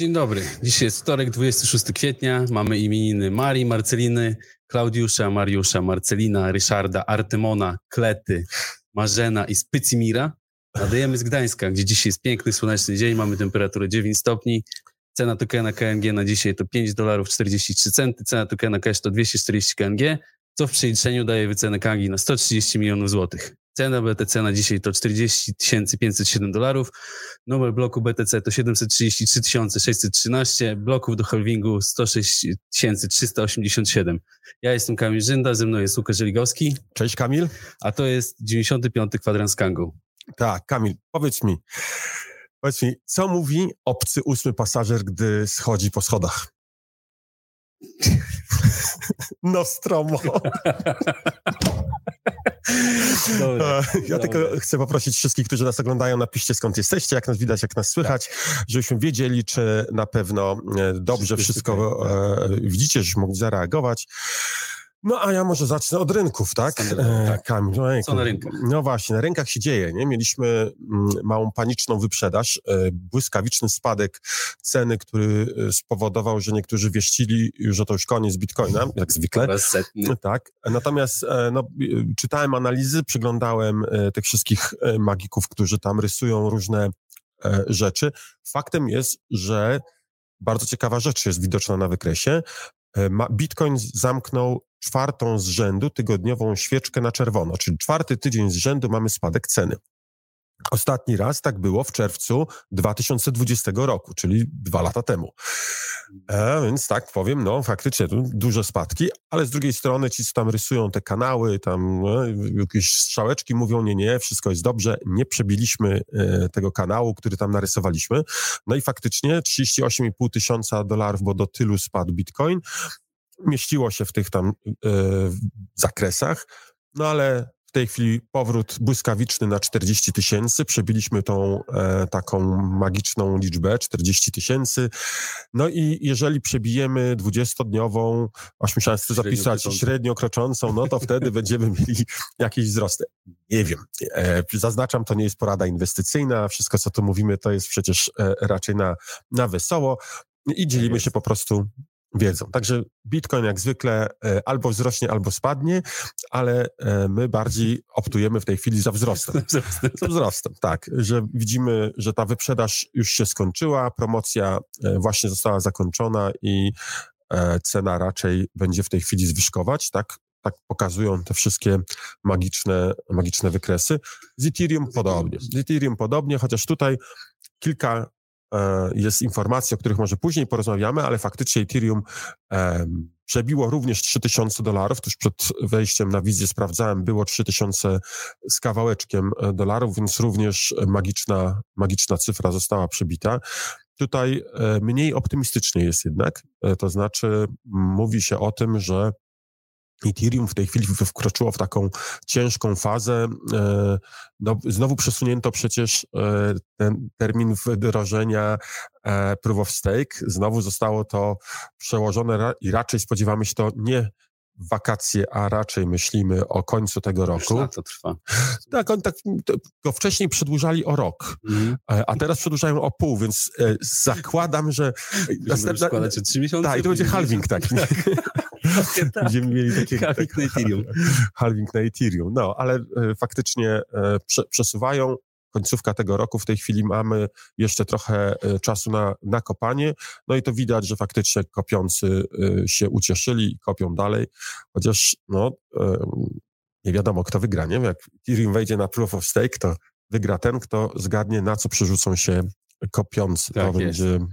Dzień dobry. Dzisiaj jest wtorek, 26 kwietnia. Mamy imieniny Marii, Marceliny, Klaudiusza, Mariusza, Marcelina, Ryszarda, Artymona, Klety, Marzena i Spycimira. Nadajemy z Gdańska, gdzie dzisiaj jest piękny, słoneczny dzień. Mamy temperaturę 9 stopni. Cena tokena KNG na dzisiaj to 5 dolarów 43 centy. Cena tokena cash to 240 KNG, co w przeliczeniu daje wycenę KNG na 130 milionów złotych. Cena BTC na dzisiaj to 40 507 dolarów. Numer bloku BTC to 733 613. Bloków do halvingu 106 387. Ja jestem Kamil Żynda, ze mną jest Łukasz Żeligowski. Cześć Kamil. A to jest 95. kwadrans Kangu. Tak, Kamil, powiedz mi, powiedz mi, co mówi obcy ósmy pasażer, gdy schodzi po schodach? Nostromo. Dobra, ja tylko chcę poprosić wszystkich, którzy nas oglądają, napiszcie skąd jesteście, jak nas widać, jak nas słychać, tak. żebyśmy wiedzieli, czy na pewno e, dobrze wszystko e, widzicie, żebyśmy mogli zareagować. No a ja może zacznę od rynków, tak? E, tak. Kamil, no, Co na rynkach? No właśnie, na rynkach się dzieje, nie? Mieliśmy mm, małą paniczną wyprzedaż, e, błyskawiczny spadek ceny, który e, spowodował, że niektórzy wieścili, że to już koniec Bitcoina, jak zwykle. Tak. Natomiast no, czytałem analizy, przyglądałem tych wszystkich magików, którzy tam rysują różne rzeczy. Faktem jest, że bardzo ciekawa rzecz jest widoczna na wykresie. Bitcoin zamknął czwartą z rzędu tygodniową świeczkę na czerwono, czyli czwarty tydzień z rzędu mamy spadek ceny. Ostatni raz tak było w czerwcu 2020 roku, czyli dwa lata temu. E, więc tak powiem, no faktycznie duże spadki, ale z drugiej strony ci, co tam rysują te kanały, tam no, jakieś strzałeczki mówią, nie, nie, wszystko jest dobrze, nie przebiliśmy e, tego kanału, który tam narysowaliśmy. No i faktycznie 38,5 tysiąca dolarów, bo do tylu spadł Bitcoin mieściło się w tych tam y, zakresach, no ale w tej chwili powrót błyskawiczny na 40 tysięcy. Przebiliśmy tą e, taką magiczną liczbę 40 tysięcy. No i jeżeli przebijemy 20-dniową, aż musiałem sobie zapisać średnio kroczącą, no to wtedy będziemy mieli jakieś wzrosty. Nie wiem. E, zaznaczam, to nie jest porada inwestycyjna. Wszystko, co tu mówimy, to jest przecież e, raczej na, na wesoło. I dzielimy się po prostu wiedzą. Także Bitcoin jak zwykle e, albo wzrośnie, albo spadnie, ale e, my bardziej optujemy w tej chwili za wzrostem. za wzrostem, tak. Że widzimy, że ta wyprzedaż już się skończyła, promocja e, właśnie została zakończona i cena raczej będzie w tej chwili zwyżkować, tak? Tak pokazują te wszystkie magiczne, magiczne wykresy. Z Ethereum podobnie. Z Ethereum podobnie, chociaż tutaj kilka jest informacji, o których może później porozmawiamy, ale faktycznie Ethereum przebiło również 3000 dolarów. Tuż przed wejściem na wizję sprawdzałem, było 3000 z kawałeczkiem e, dolarów, więc również magiczna, magiczna cyfra została przebita. Tutaj e, mniej optymistycznie jest jednak, to znaczy mówi się o tym, że Ethereum w tej chwili wkroczyło w taką ciężką fazę. E, no, znowu przesunięto przecież e, ten termin wdrożenia e, proof of stake. Znowu zostało to przełożone i raczej spodziewamy się to nie wakacje, a raczej myślimy o końcu tego roku. Już to trwa. Tak, oni tak go wcześniej przedłużali o rok, mm. a teraz przedłużają o pół, więc zakładam, że... Następna, składacie trzy miesiące? Tak, i to będzie halving taki. tak. tak. Będziemy mieli takie... Halving na Ethereum. Halving na Ethereum, no, ale e, faktycznie e, prze, przesuwają. Końcówka tego roku, w tej chwili mamy jeszcze trochę e, czasu na, na kopanie, no i to widać, że faktycznie kopiący się ucieszyli i kopią dalej, chociaż no, nie wiadomo, kto wygra, nie? Jak Ethereum wejdzie na proof of stake, to wygra ten, kto zgadnie, na co przerzucą się kopiący. Tak to jest. będzie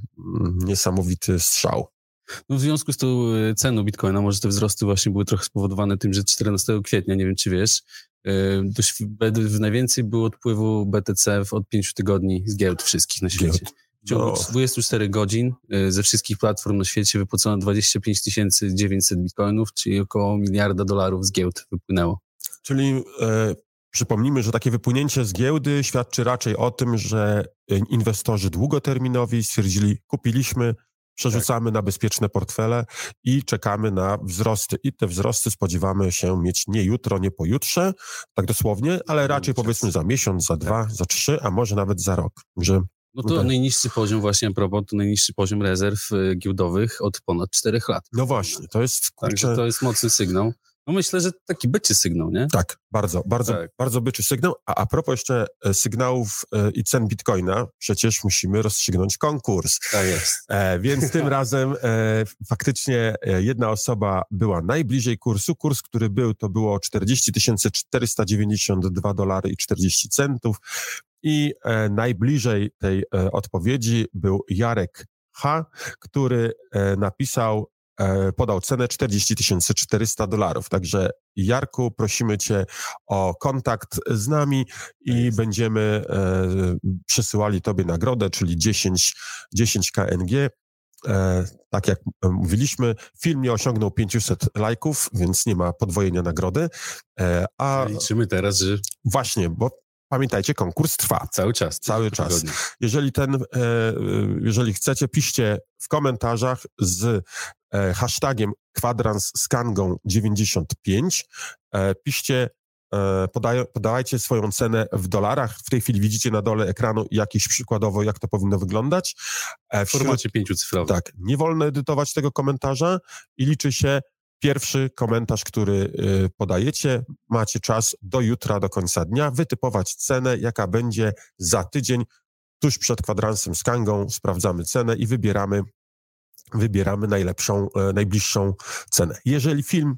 niesamowity strzał. No w związku z tą e, ceną bitcoina, może te wzrosty właśnie były trochę spowodowane tym, że 14 kwietnia, nie wiem czy wiesz, e, dość, najwięcej było odpływu BTC od 5 tygodni z giełd wszystkich na świecie. W ciągu 24 godzin e, ze wszystkich platform na świecie wypłacono 25 900 bitcoinów, czyli około miliarda dolarów z giełd wypłynęło. Czyli e, przypomnijmy, że takie wypłynięcie z giełdy świadczy raczej o tym, że inwestorzy długoterminowi stwierdzili, kupiliśmy, przerzucamy tak. na bezpieczne portfele i czekamy na wzrosty. I te wzrosty spodziewamy się mieć nie jutro, nie pojutrze, tak dosłownie, ale raczej powiedzmy za miesiąc, za dwa, tak. za trzy, a może nawet za rok. Że No to tak. najniższy poziom właśnie, a propos, to najniższy poziom rezerw y, giełdowych od ponad 4 lat. No właśnie, to jest... Także kurczę, to jest mocny sygnał. No myślę, że taki bycie sygnał, nie? Tak, bardzo, bardzo, Tak. bardzo byczy sygnał. A, a propos jeszcze e, sygnałów e, i cen bitcoina, przecież musimy rozstrzygnąć konkurs. Tak jest. E, więc tym razem e, faktycznie e, jedna osoba była najbliżej kursu. Kurs, który był, to było 40 492 dolary i 40 centów. I e, najbliżej tej e, odpowiedzi był Jarek H., który e, napisał, podał cenę 40 400 dolarów. Także Jarku, prosimy Cię o kontakt z nami i jest. będziemy e, przesyłali Tobie nagrodę, czyli 10, 10 KNG. E, tak jak e, mówiliśmy, film nie osiągnął 500 lajków, więc nie ma podwojenia nagrody. E, a Liczymy teraz, że właśnie, bo pamiętajcie, konkurs trwa. cały czas. Cały czas. Jeżeli ten, e, jeżeli chcecie, piszcie w komentarzach z e, hashtagiem kwadrans z kangą 95. E, piszcie, e, podaje, podawajcie swoją cenę w dolarach. W tej chwili widzicie na dole ekranu jakiś przykładowo, jak to powinno wyglądać. E, W formacie pięciocyfrowym. tak, nie wolno edytować tego komentarza i liczy się pierwszy komentarz, który y, podajecie. Macie czas do jutra, do końca dnia, wytypować cenę, jaka będzie za tydzień. Tuż przed kwadransem z Kangą sprawdzamy cenę i wybieramy, wybieramy najlepszą, e, najbliższą cenę. Jeżeli film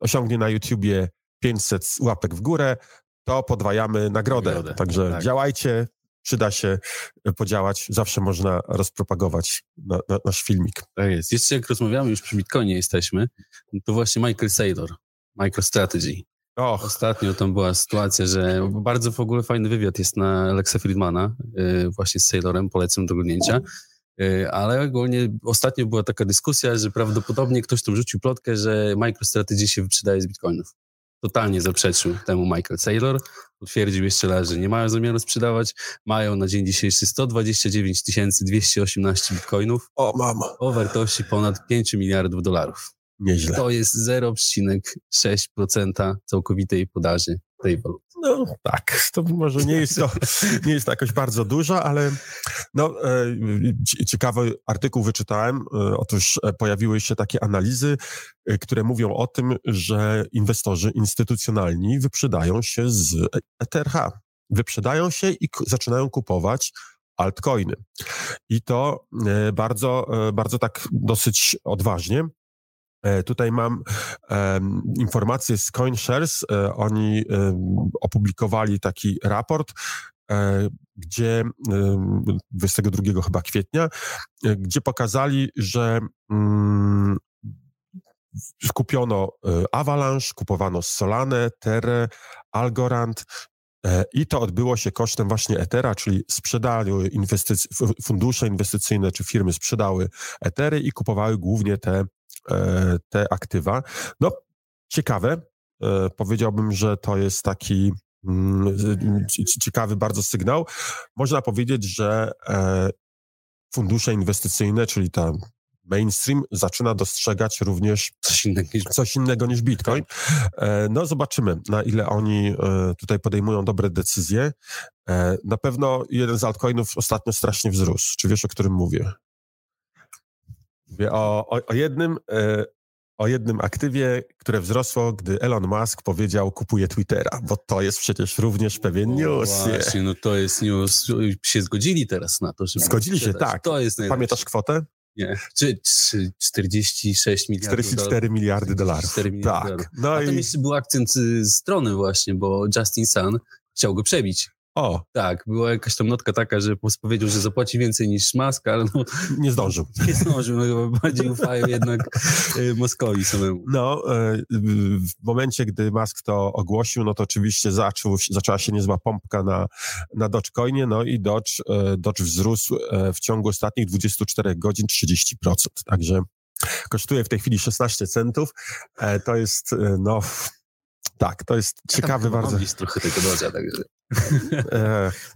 osiągnie na YouTubie 500 łapek w górę, to podwajamy nagrodę. Nagrodę, Także tak. działajcie, przyda się e, podziałać. Zawsze można rozpropagować na, na, nasz filmik. Tak jest. Jeszcze jak rozmawiamy, już przy Bitcoinie jesteśmy, to właśnie Michael Saylor, MicroStrategy. Och, Ostatnio tam była sytuacja, że bardzo w ogóle fajny wywiad jest na Alexa Friedmana, y, właśnie z Saylorem, polecam do oglądnięcia. Y, Ale ogólnie ostatnio była taka dyskusja, że prawdopodobnie ktoś tam rzucił plotkę, że MicroStrategy się wyprzedaje z bitcoinów. Totalnie zaprzeczył temu Michael Saylor. Utwierdził jeszcze raz, że nie mają zamiaru sprzedawać. Mają na dzień dzisiejszy 129 218 bitcoinów o mamo, o wartości ponad 5 miliardów dolarów. nieźle. To jest 0,6% całkowitej podaży tej waluty. No tak, to może nie jest to, nie jest to jakoś bardzo dużo, ale no, e, ci- ciekawy artykuł wyczytałem. E, Otóż e, pojawiły się takie analizy, które mówią o tym, że inwestorzy instytucjonalni wyprzedają się z ETH. Wyprzedają się i zaczynają kupować altcoiny. I to bardzo, bardzo tak dosyć odważnie. E, Tutaj mam em, informacje z CoinShares. E, oni em, opublikowali taki raport, e, gdzie em, 22 chyba kwietnia, gdzie pokazali, że mm, kupiono e, Avalanche, kupowano Solanę, Terra, Algorand i to odbyło się kosztem właśnie Ethera, czyli sprzedały inwestyc- fundusze inwestycyjne czy firmy sprzedały Ethery i kupowały głównie te te aktywa. No, ciekawe. E, Powiedziałbym, że to jest taki mm, ciekawy bardzo sygnał. Można powiedzieć, że e, fundusze inwestycyjne, czyli ta mainstream, zaczyna dostrzegać również Coś innego niż coś innego niż Bitcoin. E, No, zobaczymy, na ile oni e, tutaj podejmują dobre decyzje. E, Na pewno jeden z altcoinów ostatnio strasznie wzrósł. Czy wiesz, o którym mówię? Mówię o, o, o jednym. e, O jednym aktywie, które wzrosło, gdy Elon Musk powiedział, kupuje Twittera, bo to jest przecież również pewien news. nie? Właśnie, no to jest news. Się zgodzili teraz na to, żeby Zgodzili się, tak. To jest najlepsze. Pamiętasz kwotę? Nie. Czy, czy 46 miliardów 44 miliardy dolarów. 44 miliardy Tak. dolarów. No A tam i był akcent y, strony właśnie, bo Justin Sun chciał go przebić. O, Tak, była jakaś tam notka taka, że powiedział, że zapłaci więcej niż Musk, ale no, nie zdążył. nie zdążył, no, chyba bardziej ufają jednak y, Moskowi samemu. No, e, w momencie, gdy Musk to ogłosił, no to oczywiście zaczął, zaczęła się niezła pompka na, na Dogecoinie, no i Doge, e, Doge wzrósł e, w ciągu ostatnich 24 godzin 30%. Także kosztuje w tej chwili 16 centów. E, To jest, e, no, tak, to jest ciekawy bardzo. gdzieś trochę tego dodża, także.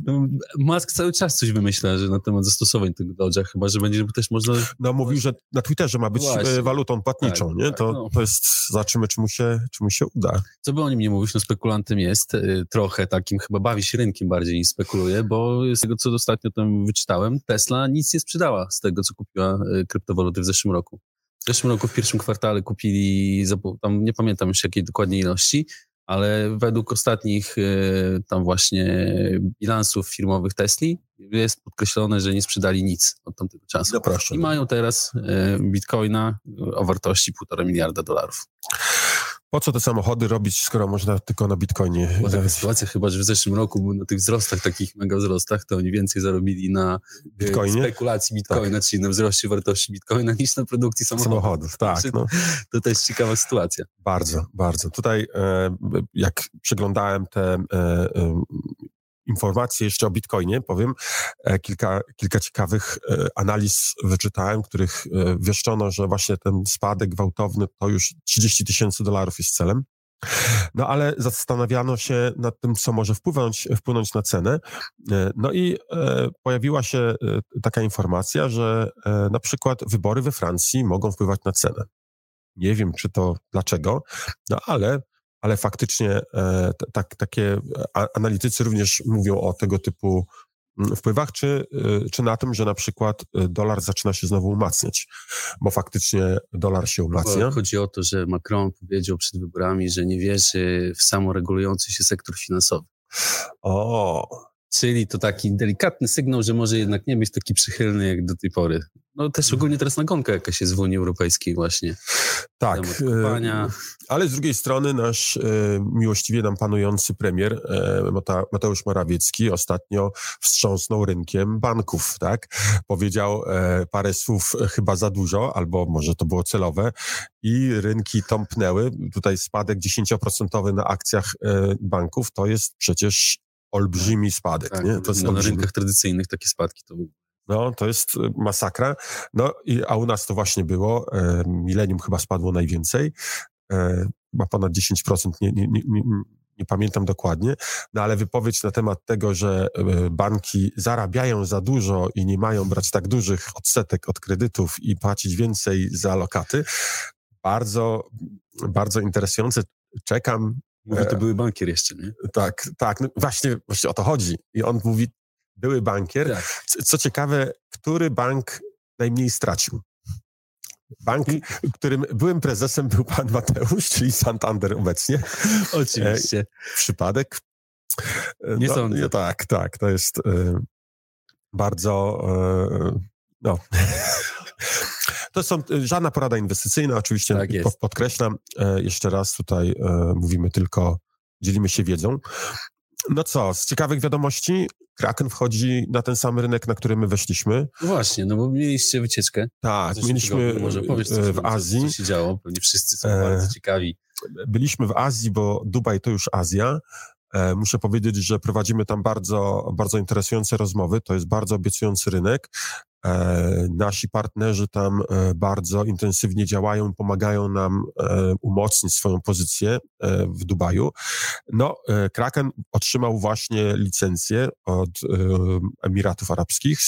No, Musk cały czas coś wymyśla że na temat zastosowań tego Doge'a, chyba, że będzie też można... No mówił, że na Twitterze ma być e, Właśnie. walutą płatniczą, tak, nie? Tak, to, no. to jest, zobaczymy, czy mu, się, czy mu się uda. Co by o nim nie mówić, no spekulantem jest, y, trochę takim, chyba bawi się rynkiem bardziej niż spekuluje, bo z tego, co ostatnio tam wyczytałem, Tesla nic nie sprzedała z tego, co kupiła y, kryptowaluty w zeszłym roku. W zeszłym roku w pierwszym kwartale kupili, tam nie pamiętam już jakiej dokładnie ilości, ale według ostatnich y, tam właśnie bilansów firmowych Tesli jest podkreślone, że nie sprzedali nic od tamtego czasu. Proszę. I mają teraz y, bitcoina o wartości 1,5 miliarda dolarów. Po co te samochody robić, skoro można tylko na bitcoinie? Była taka sytuacja chyba, że w zeszłym roku na tych wzrostach, takich mega wzrostach, to oni więcej zarobili na y, bitcoinie? spekulacji bitcoina, tak. czyli na wzroście wartości bitcoina niż na produkcji samochodów. Samochodów, tak. No. To też ciekawa sytuacja. Bardzo, bardzo. Tutaj e, jak przeglądałem te e, e, informacje jeszcze o Bitcoinie, powiem. E, kilka, kilka ciekawych e, analiz wyczytałem, których e, wieszczono, że właśnie ten spadek gwałtowny to już 30 tysięcy dolarów jest celem. No ale zastanawiano się nad tym, co może wpłynąć, wpłynąć na cenę. No i pojawiła się taka informacja, że na przykład wybory we Francji mogą wpływać na cenę. Nie wiem, czy to dlaczego, no ale ale faktycznie e, tak, takie analitycy również mówią o tego typu mm, wpływach, czy, e, czy na tym, że na przykład e, dolar zaczyna się znowu umacniać, bo faktycznie dolar się umacnia. Chodzi o to, że Macron powiedział przed wyborami, że nie wierzy w samoregulujący się sektor finansowy. O, Czyli to taki delikatny sygnał, że może jednak nie być taki przychylny jak do tej pory. No też ogólnie teraz nagonka jakaś jest w Unii Europejskiej właśnie. Tak, e, ale z drugiej strony nasz e, miłościwie nam panujący premier e, Mateusz Morawiecki ostatnio wstrząsnął rynkiem banków, tak? Powiedział parę słów chyba za dużo, albo może to było celowe i rynki tąpnęły. Tutaj spadek 10% na akcjach banków to jest przecież olbrzymi spadek. Tak, nie? To jest no, na rynkach tradycyjnych takie spadki to no, to jest y, masakra. No, i, a u nas to właśnie było. E, milenium chyba spadło najwięcej. E, chyba ponad 10%, nie, nie, nie, nie, nie pamiętam dokładnie. No, ale wypowiedź na temat tego, że e, banki zarabiają za dużo i nie mają brać tak dużych odsetek od kredytów i płacić więcej za lokaty, bardzo, bardzo interesujące. Czekam Mówi, to były bankier jeszcze, nie? Tak, tak. No właśnie, właśnie o to chodzi. I on mówi, były bankier. Tak. Co, ciekawe, który bank najmniej stracił? Bank, którym byłym prezesem był pan Mateusz, czyli Santander obecnie. Oczywiście. E, przypadek? E, nie no, sądzę. Tak, tak. To jest e, bardzo... E, no. To są e, żadna porada inwestycyjna, oczywiście tak podkreślam. E, jeszcze raz tutaj e, mówimy tylko, dzielimy się wiedzą. No co, z ciekawych wiadomości, Kraken wchodzi na ten sam rynek, na który my weszliśmy. No właśnie, no bo mieliście wycieczkę. Tak, mieliśmy może powiesz, coś, w Azji. Co, co się działo, pewnie wszyscy są e, bardzo ciekawi. Byliśmy w Azji, bo Dubaj to już Azja. E, muszę powiedzieć, że prowadzimy tam bardzo, bardzo interesujące rozmowy. To jest bardzo obiecujący rynek. E, nasi partnerzy tam e, bardzo intensywnie działają, pomagają nam umocnić swoją pozycję w Dubaju. No, Kraken otrzymał właśnie licencję od Emiratów Arabskich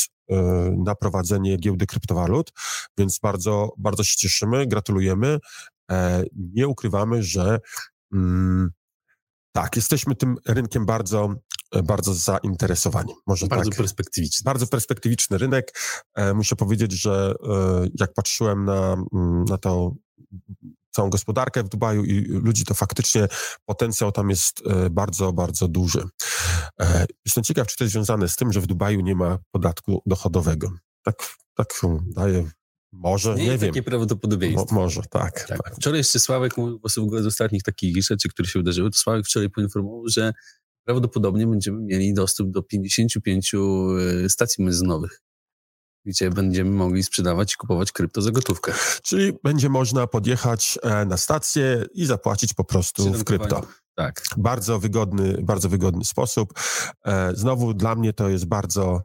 na prowadzenie giełdy kryptowalut, więc bardzo, bardzo się cieszymy, gratulujemy. Nie ukrywamy, że mm, tak, jesteśmy tym rynkiem bardzo, e, bardzo zainteresowani. Może bardzo tak. perspektywiczny. Bardzo perspektywiczny rynek. E, muszę powiedzieć, że e, jak patrzyłem na, mm, na to całą gospodarkę w Dubaju i ludzi, to faktycznie potencjał tam jest bardzo, bardzo duży. Jestem ciekaw, czy to jest związane z tym, że w Dubaju nie ma podatku dochodowego. Tak, tak daje może, nie, nie wiem. takie prawdopodobieństwo. Mo, może, tak, tak. tak. Wczoraj jeszcze Sławek, w ogóle z ostatnich takich rzeczy, które się wydarzyły, to Sławek wczoraj poinformował, że prawdopodobnie będziemy mieli dostęp do 55 e, stacji benzynowych, gdzie będziemy mogli sprzedawać i kupować krypto za gotówkę. Czyli będzie można podjechać e, na stację i zapłacić po prostu w krypto. Tak. Bardzo wygodny, bardzo wygodny sposób. E, znowu dla mnie to jest bardzo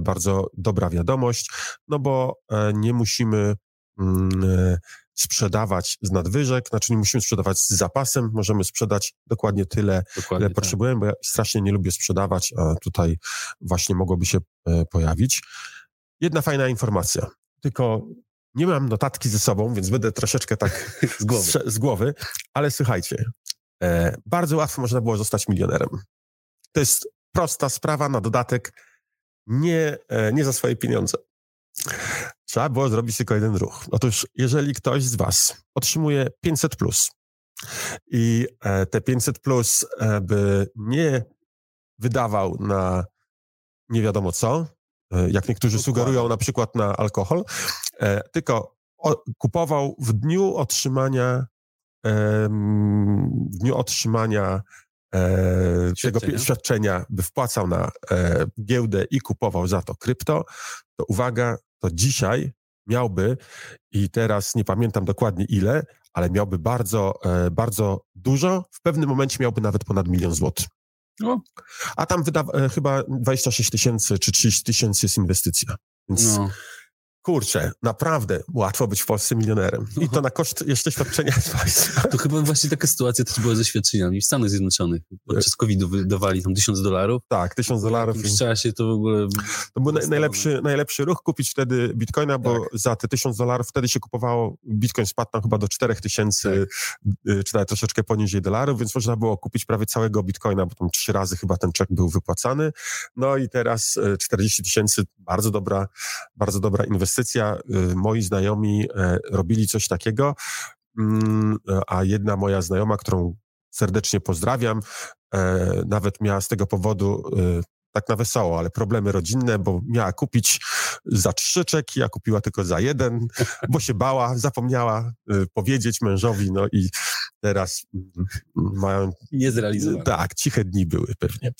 bardzo dobra wiadomość, no bo nie musimy mm, sprzedawać z nadwyżek, znaczy nie musimy sprzedawać z zapasem, możemy sprzedać dokładnie tyle, Dokładnie ile tak. potrzebujemy, bo ja strasznie nie lubię sprzedawać, a tutaj właśnie mogłoby się e, pojawić. Jedna fajna informacja, tylko nie mam notatki ze sobą, więc będę troszeczkę tak Z głowy. z, z głowy, ale słuchajcie, e, bardzo łatwo można było zostać milionerem. To jest prosta sprawa, na dodatek nie, e, nie za swoje pieniądze. Trzeba było zrobić tylko jeden ruch. Otóż, jeżeli ktoś z Was otrzymuje 500 plus i e, te 500 plus e, by nie wydawał na nie wiadomo co, e, jak niektórzy sugerują na przykład na alkohol, tylko kupował w dniu otrzymania w dniu otrzymania e, tego Świadczenia. by wpłacał na e, giełdę i kupował za to krypto, to uwaga, to dzisiaj miałby, i teraz nie pamiętam dokładnie ile, ale miałby bardzo, e, bardzo dużo, w pewnym momencie miałby nawet ponad milion złotych. No. A tam wyda, e, chyba 26 tysięcy czy 30 tysięcy jest inwestycja. Więc No. Kurczę, naprawdę łatwo być w Polsce milionerem. I to na koszt jeszcze świadczenia z państwa. To chyba właśnie taka sytuacja też była ze świadczeniami w Stanach Zjednoczonych. Podczas COVID-u wydawali tam tysiąc dolarów. Tak, tysiąc W dolarów. jakimś czasie to w ogóle... To był naj, najlepszy, najlepszy ruch kupić wtedy bitcoina, bo Tak. za te tysiąc dolarów wtedy się kupowało, bitcoin spadł tam chyba do 4000 tysięcy, Tak. y, czy nawet troszeczkę poniżej dolarów, więc można było kupić prawie całego bitcoina, bo tam trzy razy chyba ten czek był wypłacany. No i teraz y, 40 tysięcy, bardzo dobra, bardzo dobra inwestycja. Y, Moi znajomi e, robili coś takiego, mm, a jedna moja znajoma, którą serdecznie pozdrawiam, e, nawet miała z tego powodu e, tak na wesoło, ale problemy rodzinne, bo miała kupić za trzy czeki, a kupiła tylko za jeden, bo się bała, zapomniała e, powiedzieć mężowi, no i teraz mm, mają, Niezrealizowane. tak, ciche dni były pewnie.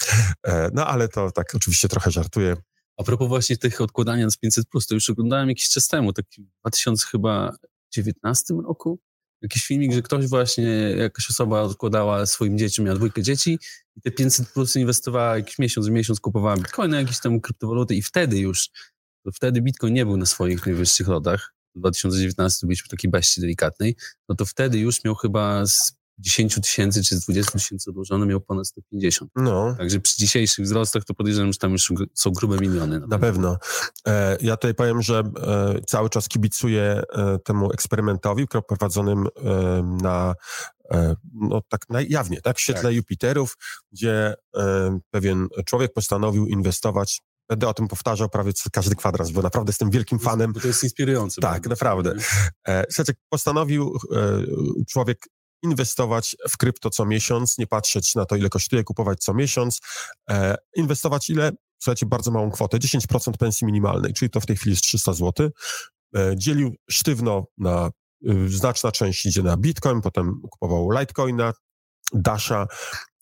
E, No ale to tak oczywiście trochę żartuję. A propos właśnie tych odkładania z 500+, to już oglądałem jakiś czas temu, taki w 2019 roku, jakiś filmik, że ktoś właśnie, jakaś osoba odkładała swoim dzieciom, miała dwójkę dzieci i te 500 plus inwestowała jakiś miesiąc, miesiąc kupowała bitcoiny, jakieś tam kryptowaluty i wtedy już, to wtedy bitcoin nie był na swoich najwyższych lotach, w 2019 byliśmy w takiej beści delikatnej, no to wtedy już miał chyba z 10 tysięcy czy z 20 tysięcy odłożone, miał ponad 150. No, Także przy dzisiejszych wzrostach to podejrzewam, że tam już są grube miliony. Na pewno. E, Ja tutaj powiem, że e, cały czas kibicuję e, temu eksperymentowi prowadzonym e, na e, no tak najjawnie, tak, w świetle Jupiterów, gdzie e, pewien człowiek postanowił inwestować Będę o tym powtarzał prawie każdy kwadrans, bo naprawdę jestem wielkim fanem. Bo to jest inspirujące. Tak, naprawdę. E, Słuchajcie, postanowił człowiek inwestować w krypto co miesiąc, nie patrzeć na to, ile kosztuje, kupować co miesiąc. E, inwestować ile? Słuchajcie, bardzo małą kwotę, 10% pensji minimalnej, czyli to w tej chwili jest 300 zł. E, dzielił sztywno na, y, znaczna część idzie na Bitcoin, potem kupował Litecoina, Dasha,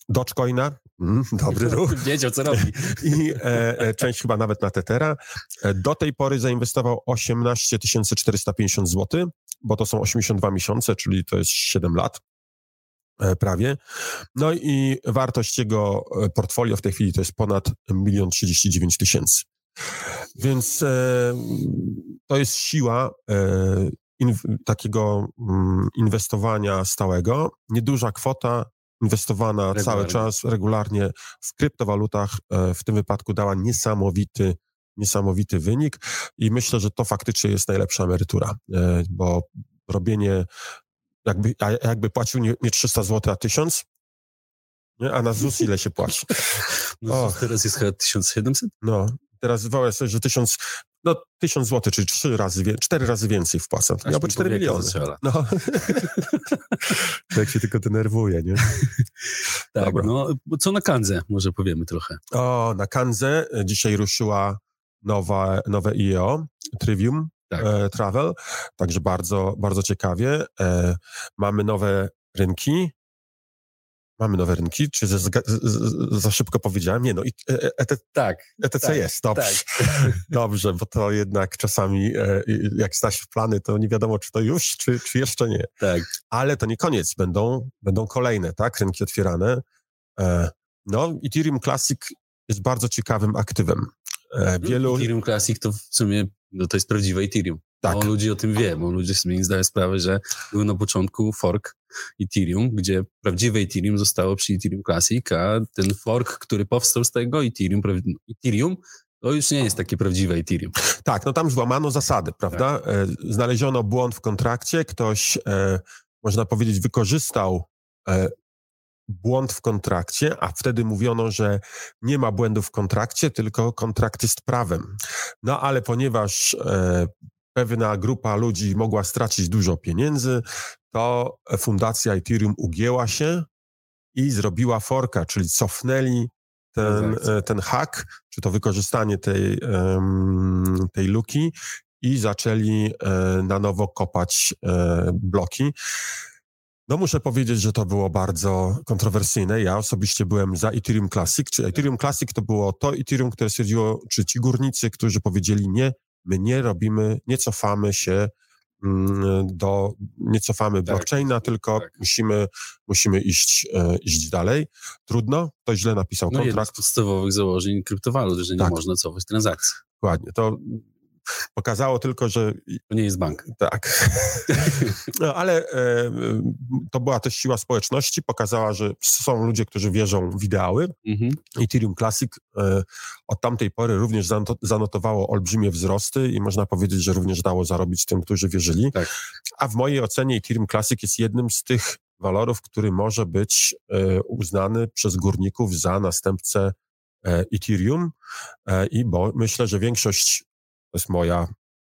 Dogecoina, mm, dobry ruch, Wiedział, co robi. i e, e, część chyba nawet na Tetera. E, do tej pory zainwestował 18 450 zł, bo to są 82 miesiące, czyli to jest 7 lat prawie. No i wartość jego e, portfolio w tej chwili to jest ponad 1 39 tysięcy. Więc e, to jest siła e, in, takiego mm, inwestowania stałego. Nieduża kwota, inwestowana cały Regularnie. czas, regularnie w kryptowalutach, e, w tym wypadku dała niesamowity, niesamowity wynik i myślę, że to faktycznie jest najlepsza emerytura, e, bo robienie, jakby, a jakby płacił nie, nie 300 zł, a 1000, nie? a na ZUS ile się płaci? No, teraz jest chyba 1700? No, teraz wyobraź sobie, że 1000, no 1000 zł, czyli 3 razy, wie, 4 razy więcej wpłaca. Aż mi 4 powieka miliony. No. Jak się tylko denerwuje, nie? Tak, Dobra. no co na Kandze, może powiemy trochę. O, na Kanze e, dzisiaj ruszyła nowa, nowe IEO, Trivium Tak. e, Travel, także bardzo, bardzo ciekawie. E, mamy nowe rynki. Mamy nowe rynki, czy za, za, za- szybko powiedziałem? Nie, no i e, e, ET, Tak, ETC Tak, jest, dobrze. tak. Dobrze, bo to jednak czasami, jak stać w plany, to nie wiadomo, czy to już, czy, czy jeszcze nie. tak. Ale to nie koniec, będą, będą kolejne, tak, rynki otwierane. No, Ethereum Classic jest bardzo ciekawym aktywem. Wielu, Ethereum Classic to w sumie no to jest prawdziwe Ethereum. Tak. Mało ludzi o tym wie, bo ludzie sobie nie zdają sprawy, że był na początku fork Ethereum, gdzie prawdziwe Ethereum zostało przy Ethereum Classic, a ten fork, który powstał z tego Ethereum, Ethereum to już nie jest takie prawdziwe Ethereum. Tak, no tam złamano zasady, prawda? Tak. E, znaleziono błąd w kontrakcie, ktoś, e, można powiedzieć, wykorzystał e, błąd w kontrakcie, a wtedy mówiono, że nie ma błędu w kontrakcie, tylko kontrakt jest prawem. No ale ponieważ e, pewna grupa ludzi mogła stracić dużo pieniędzy, to fundacja Ethereum ugięła się i zrobiła forka, czyli cofnęli ten, e, ten hack, czy to wykorzystanie tej, tej luki i zaczęli e, na nowo kopać e, bloki. No muszę powiedzieć, że to było bardzo kontrowersyjne. Ja osobiście byłem za Ethereum Classic. Czy Ethereum Classic to było to Ethereum, które stwierdziło, czy ci górnicy, którzy powiedzieli nie, my nie robimy, nie cofamy się mm, do, nie cofamy tak, blockchaina, tylko tak. musimy, musimy iść, e, iść dalej. Trudno, to źle napisał no, kontrakt. z podstawowych założeń kryptowalut, że nie tak. można cofać transakcji. Dokładnie. To Pokazało tylko, że... To nie jest bank. Tak. No, ale e, to była też siła społeczności. Pokazała, że są ludzie, którzy wierzą w ideały. Mhm. Ethereum Classic e, od tamtej pory również zanotowało olbrzymie wzrosty i można powiedzieć, że również dało zarobić tym, którzy wierzyli. Tak. A w mojej ocenie Ethereum Classic jest jednym z tych walorów, który może być e, uznany przez górników za następcę Ethereum i bo myślę, że większość to jest moja,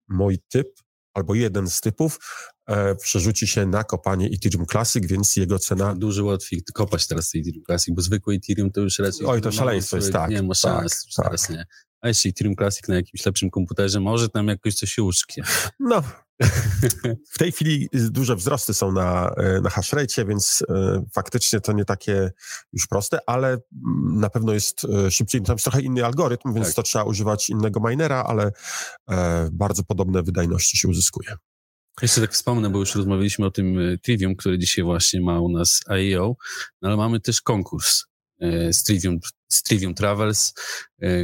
mój typ, albo jeden z typów, e, przerzuci się na kopanie Ethereum Classic, więc jego cena... Dużo łatwiej kopać teraz Ethereum Classic, bo zwykły Ethereum to już raczej... Oj, to szaleństwo jest, tak. Nie ma szans tak, teraz, tak. nie. A jeśli Ethereum Classic na jakimś lepszym komputerze, może tam jakoś coś się uszknie. No, w tej chwili duże wzrosty są na, e, na hashrate, więc e, faktycznie to nie takie już proste, ale mm, na pewno jest e, szybciej. Tam jest trochę inny algorytm, więc tak. to trzeba używać innego minera, ale bardzo podobne wydajności się uzyskuje. Jeszcze tak wspomnę, bo już rozmawialiśmy o tym Trivium, który dzisiaj właśnie ma u nas IEO, no ale mamy też konkurs z Trivium, z Trivium Travels,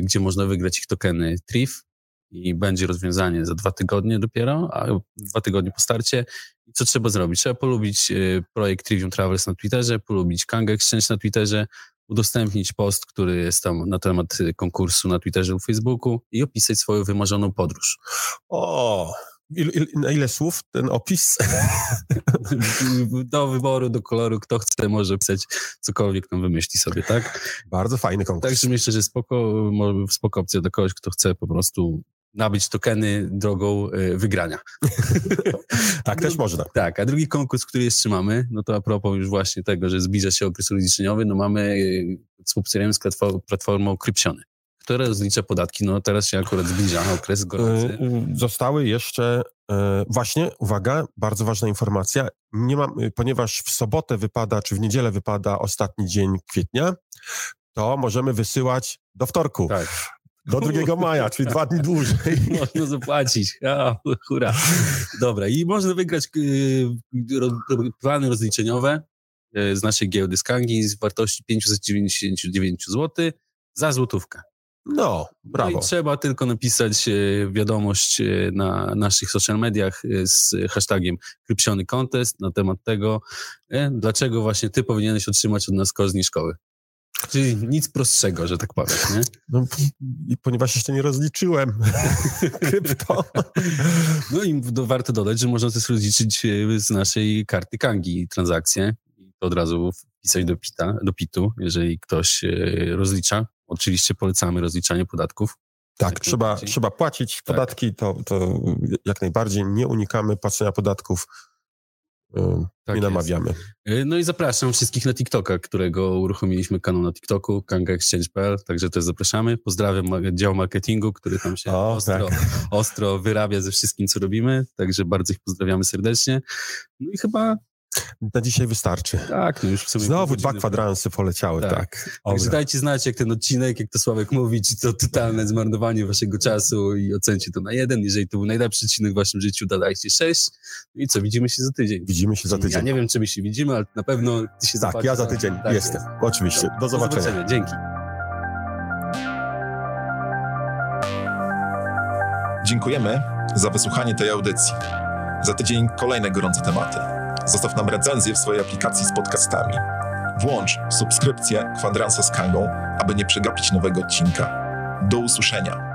gdzie można wygrać ich tokeny TRIV i będzie rozwiązanie za dwa tygodnie dopiero, a dwa tygodnie po starcie. I co trzeba zrobić? Trzeba polubić e, projekt Trivium Travels na Twitterze, polubić Kang Exchange na Twitterze, udostępnić post, który jest tam na temat konkursu na Twitterze lub Facebooku i opisać swoją wymarzoną podróż. O, Il, il, na ile słów ten opis? do wyboru, do koloru, kto chce, może pisać cokolwiek tam wymyśli sobie, tak? Bardzo fajny konkurs. Także myślę, że spoko, spoko opcja do kogoś, kto chce po prostu nabyć tokeny drogą y, wygrania. tak też można. Tak, a drugi konkurs, który jeszcze mamy, no to a propos już właśnie tego, że zbliża się okres rozliczeniowy, no mamy, y, współpracujemy z platformą Krypsiony która rozlicza podatki. No teraz się akurat zbliża okres gorący. Y, zostały jeszcze, właśnie, uwaga, bardzo ważna informacja, nie mam, ponieważ w sobotę wypada, czy w niedzielę wypada ostatni dzień kwietnia, to możemy wysyłać do wtorku. Tak. Do 2 maja, czyli dwa dni dłużej. Można zapłacić. A, hura. Dobra, i można wygrać y, plany rozliczeniowe y, z naszej giełdy Skangi z wartości 599 zł za złotówkę. No, brawo. No i trzeba tylko napisać y, wiadomość na naszych social mediach z hashtagiem Krypsiony Contest na temat tego, dlaczego właśnie ty powinieneś otrzymać od nas kozni szkoły. Czyli nic prostszego, że tak powiem, nie? No, ponieważ jeszcze nie rozliczyłem krypto. No i do, warto dodać, że można też rozliczyć e, z naszej karty Kangi transakcje i to od razu wpisać do, PITA, do PIT-u, jeżeli ktoś e, rozlicza. Oczywiście polecamy rozliczanie podatków. Tak, trzeba, trzeba płacić tak. podatki, to, to jak najbardziej nie unikamy płacenia podatków tak i namawiamy. Jest. No i zapraszam wszystkich na TikToka, którego uruchomiliśmy kanał na TikToku, kangaexchange.pl, także też zapraszamy. Pozdrawiam dział marketingu, który tam się o, ostro, tak. ostro wyrabia ze wszystkim, co robimy, także bardzo ich pozdrawiamy serdecznie. No i chyba na dzisiaj wystarczy. Tak, no już w sumie. Znowu dwa kwadransy poleciały, tak. tak. Także dajcie znać, jak ten odcinek, jak to Sławek mówi, czy to totalne zmarnowanie waszego czasu i ocencie to na jeden. Jeżeli to był najlepszy odcinek w waszym życiu, dodajcie sześć. No I co, widzimy się za tydzień. Widzimy się za tydzień. Ja nie wiem, czy my się widzimy, ale na pewno ty się Tak, ja za tydzień tak, jestem. Jest. Oczywiście. Do zobaczenia. Do zobaczenia. Dzięki. Dziękujemy za wysłuchanie tej audycji. Za tydzień kolejne gorące tematy. Zostaw nam recenzję w swojej aplikacji z podcastami. Włącz subskrypcję Kwadransa z Kangą, aby nie przegapić nowego odcinka. Do usłyszenia.